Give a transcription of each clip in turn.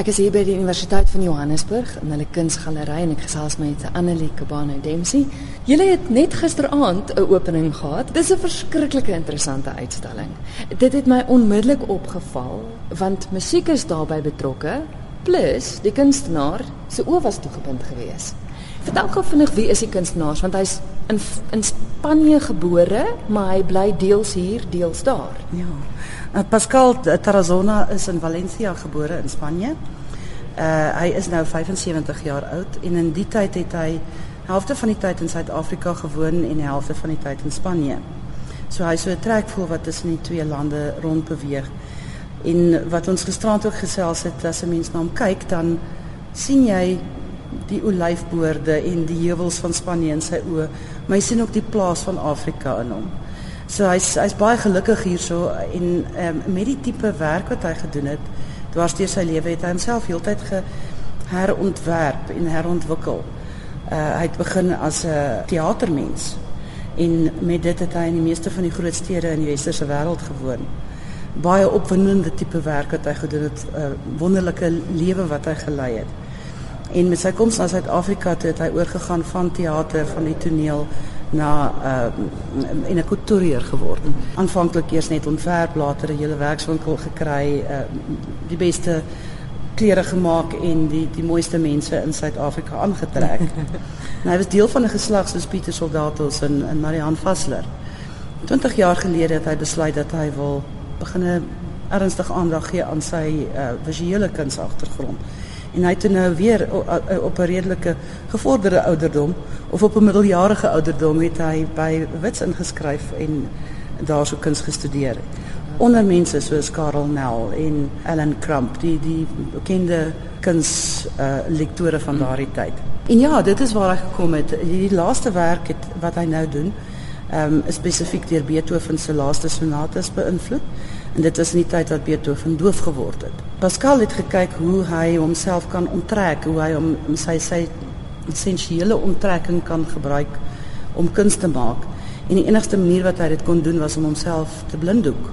Ek is hier by die Universiteit van Johannesburg in hulle kunsgalery en ek gesels met Annelie Kabane Dempsey. Julle het net gisteraand 'n opening gehad. Dis 'n verskriklike interessante uitstalling. Dit het my onmiddellik opgeval want musiek is daarbey betrokke plus die kunstenaar se oë was toegebind geweest. Vertel gou vinnig wie is die kunstenaar want hy's in in Spanje gebore, maar hy bly deels hier, deels daar. Ja. Uh, Pascal Tarazona is in Valencia gebore in Spanje. Uh hy is nou 75 jaar oud en in die tyd het hy helfte van die tyd in Suid-Afrika gewoon en helfte van die tyd in Spanje. So hy so 'n trekvoel wat tussen die twee lande rond beweeg. En wat ons gisterand ook gesels het, as 'n mens na hom kyk, dan sien jy die olyfboorde en die heuwels van Spanje in sy oë, maar jy sien ook die plaas van Afrika in hom. So hy's hy's baie gelukkig hierso en um, met die tipe werk wat hy gedoen het, dwars deur sy lewe het hy homself heeltyd geherontwerp en herontwikkel. Uh, hy het begin as 'n teatermens en met dit het hy in die meeste van die groot stede in die westerse wêreld gewoon. Baie opwindende tipe werk wat hy gedoen het, uh, wonderlike lewe wat hy gelei het. En met sy koms na Suid-Afrika het hy oorgegaan van teater, van die toneel na uh in 'n couturier geword. Aanvanklik eers net ontwerp, later 'n hele werkswinkel gekry, uh die beste klere gemaak en die die mooiste mense in Suid-Afrika aangetrek. en hy was deel van 'n geslag soos Pieter Soldatos en en Marianne Vassler. 20 jaar gelede het hy besluit dat hy wil begin ernstig aandag gee aan sy uh visuele kunsagtergrond en hy het nou weer op 'n redelike gevorderde ouderdom of op 'n middeljarige ouderdom het hy by Wits ingeskryf en daarso kuns gestudeer. Onder mense soos Karel Nel en Ellen Crump, die die bekende kuns uh, van daardie tyd. En ja, dit is waar hy gekom het. Die laaste werk het, wat hy nou doen, um, spesifiek deur Beethoven se laaste sonates beïnvloed. En dit was in die tyd wat Beethoven doof geword het. Pascal het gekyk hoe hy homself kan onttrek, hoe hy hom sy sy essensiële onttrekking kan gebruik om kuns te maak. En die enigste manier wat hy dit kon doen was om homself te blinddoek.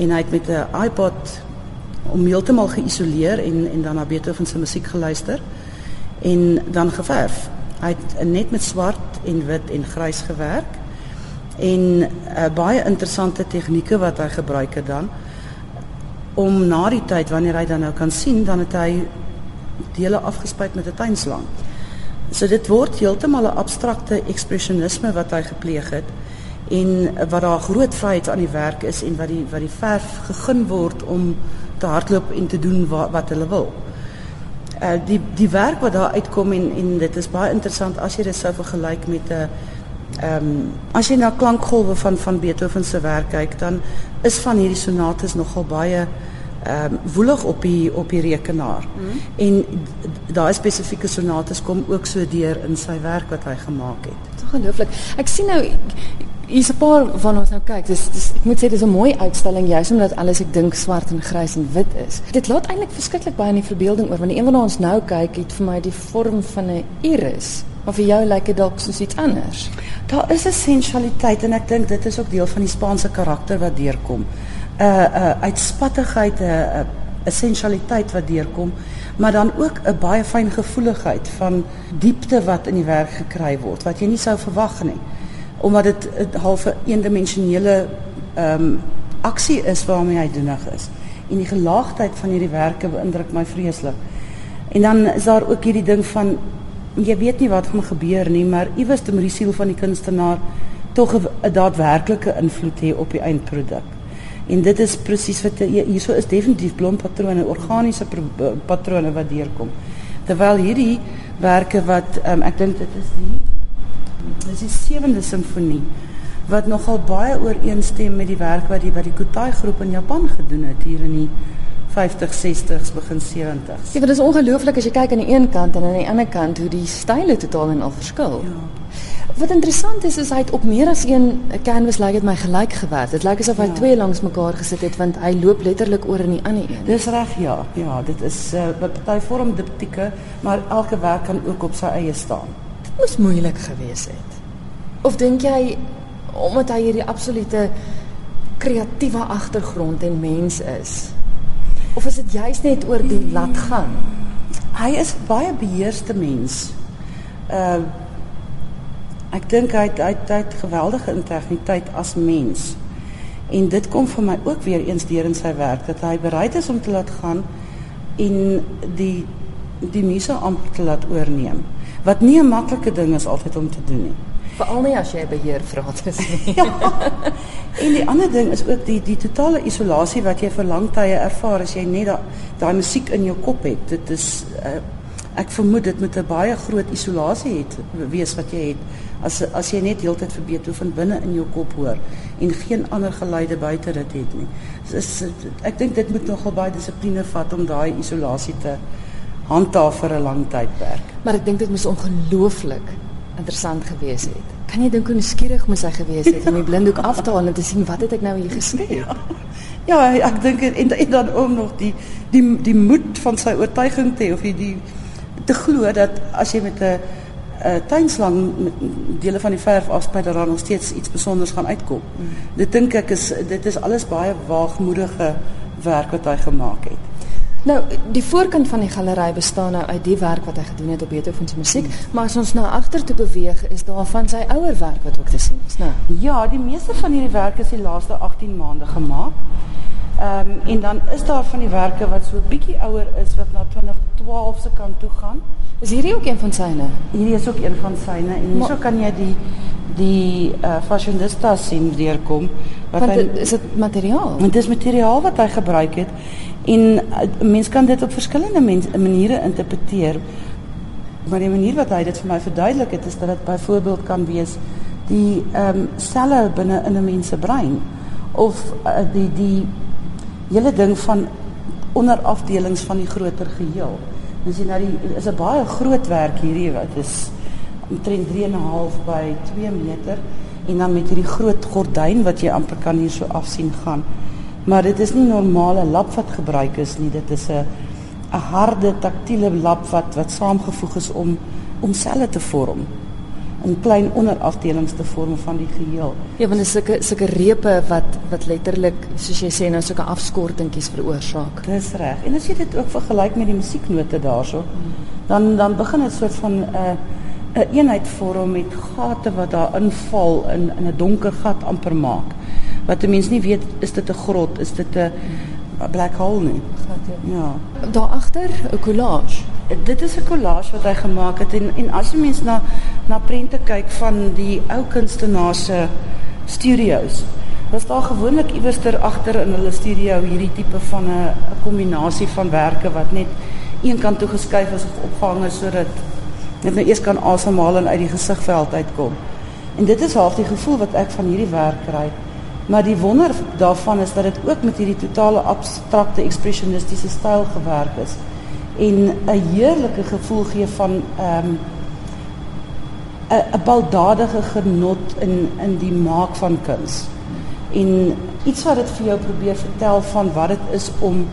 En hy het met 'n iPod om heeltemal geïsoleer en en dan na Beethoven se musiek geluister en dan geverf. Hy het net met swart en wit en grys gewerk en uh, baie interessante tegnieke wat hy gebruik het dan om na die tyd wanneer hy dan nou kan sien dan het hy dele afgespuit met 'n tuinslang. So dit word heeltemal 'n abstrakte ekspresionisme wat hy gepleeg het en wat daar groot vryheid aan die werk is en wat die wat die verf gegun word om te hardloop en te doen wat, wat hulle wil. Uh die die werk wat daar uitkom en en dit is baie interessant as jy dit sou vergelyk met 'n uh, Ehm um, as jy na klankgolwe van van Beethoven se werk kyk, dan is van hierdie sonates nogal baie ehm um, woelig op die op die rekenaar. Mm. En daai spesifieke sonates kom ook so deur in sy werk wat hy gemaak het. Ongelooflik. Ek sien nou hier's 'n paar van ons nou kyk. Dis dis ek moet sê dis 'n mooi uitstalling juis omdat alles ek dink swart en grys en wit is. Dit laat eintlik verskriklik baie in die verbeelding oor want die een wat ons nou kyk het vir my die vorm van 'n iris. Maar vir jou lyk dit dalk soos iets anders. Daar is 'n sensualiteit en ek dink dit is ook deel van die Spaanse karakter wat deurkom. 'n uh, 'n uh, uitspattigheid, 'n uh, 'n uh, sensualiteit wat deurkom, maar dan ook 'n baie fyn gevoeligheid van diepte wat in die werk gekry word wat jy nie sou verwag nie. Omdat dit 'n halfe eendimensionele ehm um, aksie is waarmee hy doenig is. En die gelaagdheid van hierdie werke beïndruk my vreeslik. En dan is daar ook hierdie ding van jy weet nie wat gaan gebeur nie, maar iewers te met die siel van die kunstenaar tog 'n daadwerklike invloed hê op die eindproduk. En dit is presies wat hierso is definitief blompatrone, organiese patrone wat deurkom. Terwyl hierdie werke wat um, ek dink dit is die dis die sewende simfonie wat nogal baie ooreenstem met die werk wat die wat die Kutai groep in Japan gedoen het hier in die 50, 60s, begin 70s. Ja, dit is ongelooflik as jy kyk aan die een kant en aan die ander kant hoe die style totaal en al verskil. Ja. Wat interessant is is hy het op meer as een canvas lyk like dit my gelyk gewerk. Dit lyk asof hy ja. twee langs mekaar gesit het want hy loop letterlik oor in die ander een. Dis reg, ja. Ja, dit is uh, wat party vorm diptieke, maar elke werk kan ook op sy eie staan. Dit moes moeilik gewees het. Of dink jy omdat hy hierdie absolute kreatiewe agtergrond en mens is, Of is dit juist net oor die laat gaan? Hy is baie beheerste mens. Uh ek dink hy het, hy het, hy het geweldige integriteit as mens. En dit kom vir my ook weer eens deur in sy werk dat hy bereid is om te laat gaan en die die muse amper te laat oorneem. Wat nie 'n maklike ding is altyd om te doen nie. Veral nie as jy beheer gratis nie. ja. En die ander ding is ook die die totale isolasie wat jy vir lang tye ervaar as jy net daai daai musiek in jou kop het. Dit is uh, ek vermoed dit moet 'n baie groot isolasie het wees wat jy het as as jy net heeltyd vir Beethoven binne in jou kop hoor en geen ander geluide buite dit het nie. Dis ek dink dit moet nogal baie dissipline vat om daai isolasie te handhaaf vir 'n lang tydperk. Maar ek dink dit moes ongelooflik interessant gewees het. Kan jy dink hoe nuuskierig moes hy gewees het om die blinddoek af te haal en te sien wat het ek nou hier geskryf? Ja. ja, ek dink en, en dan ook nog die die die moed van sy oortuiging te of die, die te glo dat as jy met 'n 'n tuinslang met dele van die verf afspuit dat daar nog steeds iets spesiaals gaan uitkom. Mm. Dit dink ek is dit is alles baie waagmoedige werk wat hy gemaak het. Nou, die voorkant van die galery bestaan nou uit die werk wat hy gedoen het op Beethoven se musiek, hmm. maar as ons na agter toe beweeg, is daar van sy ouer werk wat ook te sien is, né? Ja, die meeste van hierdie werke is die laaste 18 maande gemaak. Um, en dan is daar van die werke wat so bietjie ouer is wat na 2012 se kant toe gaan. Is hierdie ook een van syne? Hierdie is ook een van syne en hierso kan jy die die uh, fashionista sien deurkom wat Want hy is dit materiaal? Dit is materiaal wat hy gebruik het En uh, mens kan dit op verskillende mens, maniere interpreteer. Maar die manier wat hy dit vir my verduidelik het is dat dit byvoorbeeld kan wees die ehm um, selle binne in 'n mens se brein of uh, die die hele ding van onderafdelings van die groter geheel. Ons sien nou die is 'n baie groot werk hierdie wat is omtrent 3.5 by 2 meter en dan met hierdie groot gordyn wat jy amper kan hier so afsien gaan. Maar dit is nie normale lap wat gebruik is nie. Dit is 'n 'n harde taktiele lap wat wat saamgevoeg is om om selle te vorm in klein onderafdelings te vorm van die geheel. Ja, want dit is sulke sulke repe wat wat letterlik soos jy sê nou sulke afskortingkies veroorsaak. Dis reg. En as jy dit ook vergelyk met die musieknote daarso, dan dan begin dit soort van 'n uh, 'n een eenheid vorm met gate wat daar inval in in 'n donker gat amper maak wat 'n mens nie weet is dit 'n grot, is dit 'n black hole nie. Ja. Daar agter 'n collage. Dit is 'n collage wat hy gemaak het en en as jy mens na na prente kyk van die ou kunstenaars se studios. Was daar gewoonlik iewers ter agter in hulle studio hierdie tipe van 'n 'n kombinasie van werke wat net een kant toe geskuif is of opgehang is sodat net nou eers kan asemhaal en uit die gesigveld uitkom. En dit is half die gevoel wat ek van hierdie werk kry. Maar die wonder daarvan is dat dit ook met hierdie totale abstrakte ekspresionistiese styl gewerk is en 'n heerlike gevoel gee van ehm um, 'n 'n baldadige genot in in die maak van kuns. En iets wat dit vir jou probeer vertel van wat dit is om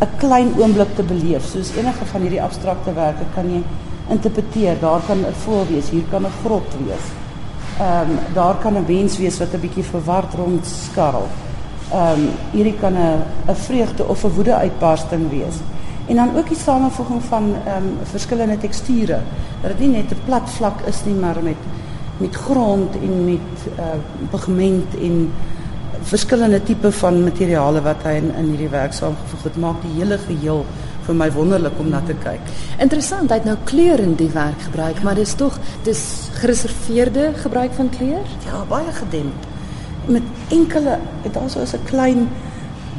'n klein oomblik te beleef. Soos enige van hierdie abstrakte werke kan jy interpreteer. Daar kan 'n voël wees, hier kan 'n grot wees ehm um, daar kan 'n wens wees wat 'n bietjie verward rondskarrel. Ehm um, hierdie kan 'n 'n vreugde of 'n woede uitbarsting wees. En dan ook die samevoeging van ehm um, verskillende teksture. Dat dit nie net 'n plat vlak is nie, maar met met grond en met uh pigment en verskillende tipe van materiale wat hy in in hierdie werk saamgevoeg het, maak die hele geheel vir my wonderlik om na te kyk. Interessant, hy het nou kleur in die werk gebruik, maar dis tog dis gereserveerde gebruik van kleur? Ja, baie gedemp. Met enkele daar sou is 'n klein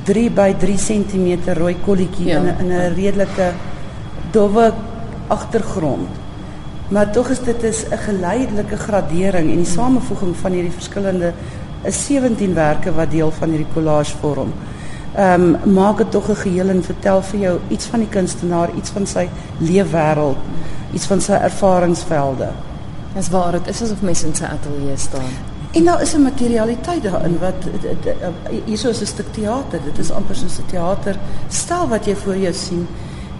3 by 3 cm rooi kolletjie ja. in 'n in 'n redelike dowwe agtergrond. Maar tog is dit is 'n geleidelike gradering en die samevoeging van hierdie verskillende is 17 werke wat deel van hierdie collage vorm ehm um, maak dit tog 'n geheel en vertel vir jou iets van die kunstenaar, iets van sy leefwêreld, iets van sy ervaringsvelde. Dis waar dit is asof mense in sy ateljee staan. En daar is 'n materialiteit daarin wat hierso is 'n stuk teater. Dit is amper soos 'n teater stel wat jy voor jou sien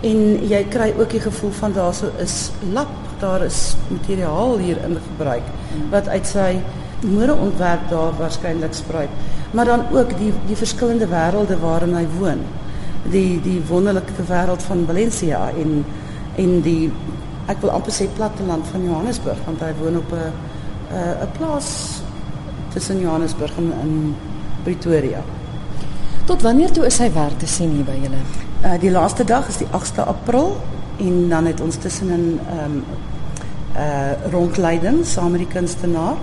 en jy kry ook die gevoel van daarso is lap, daar is materiaal hier in gebruik wat uit sy modeontwerp daar waarskynlik spruit maar dan ook die die verskillende wêrelde waarin hy woon. die die wonderlike wêreld van Valencia en en die ek wil amper sê platteland van Johannesburg want hy woon op 'n 'n plaas tussen Johannesburg en in Pretoria. Tot wanneer toe is hy werk te sien hier by julle? Uh die laaste dag is die 8de April en dan het ons tussenin ehm um, uh rondleiding saam met die kunstenaar.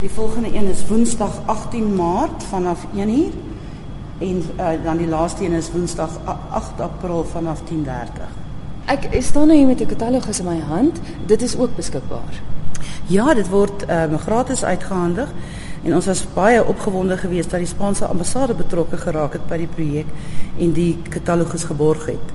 Die volgende een is Woensdag 18 Maart vanaf 1uur en uh, dan die laaste een is Woensdag 8 April vanaf 10:30. Ek staan nou hier met 'n katalogus in my hand. Dit is ook beskikbaar. Ja, dit word um, gratis uitgehandig en ons was baie opgewonde geweest dat die Spaanse ambassade betrokke geraak het by die projek en die katalogus geborg het.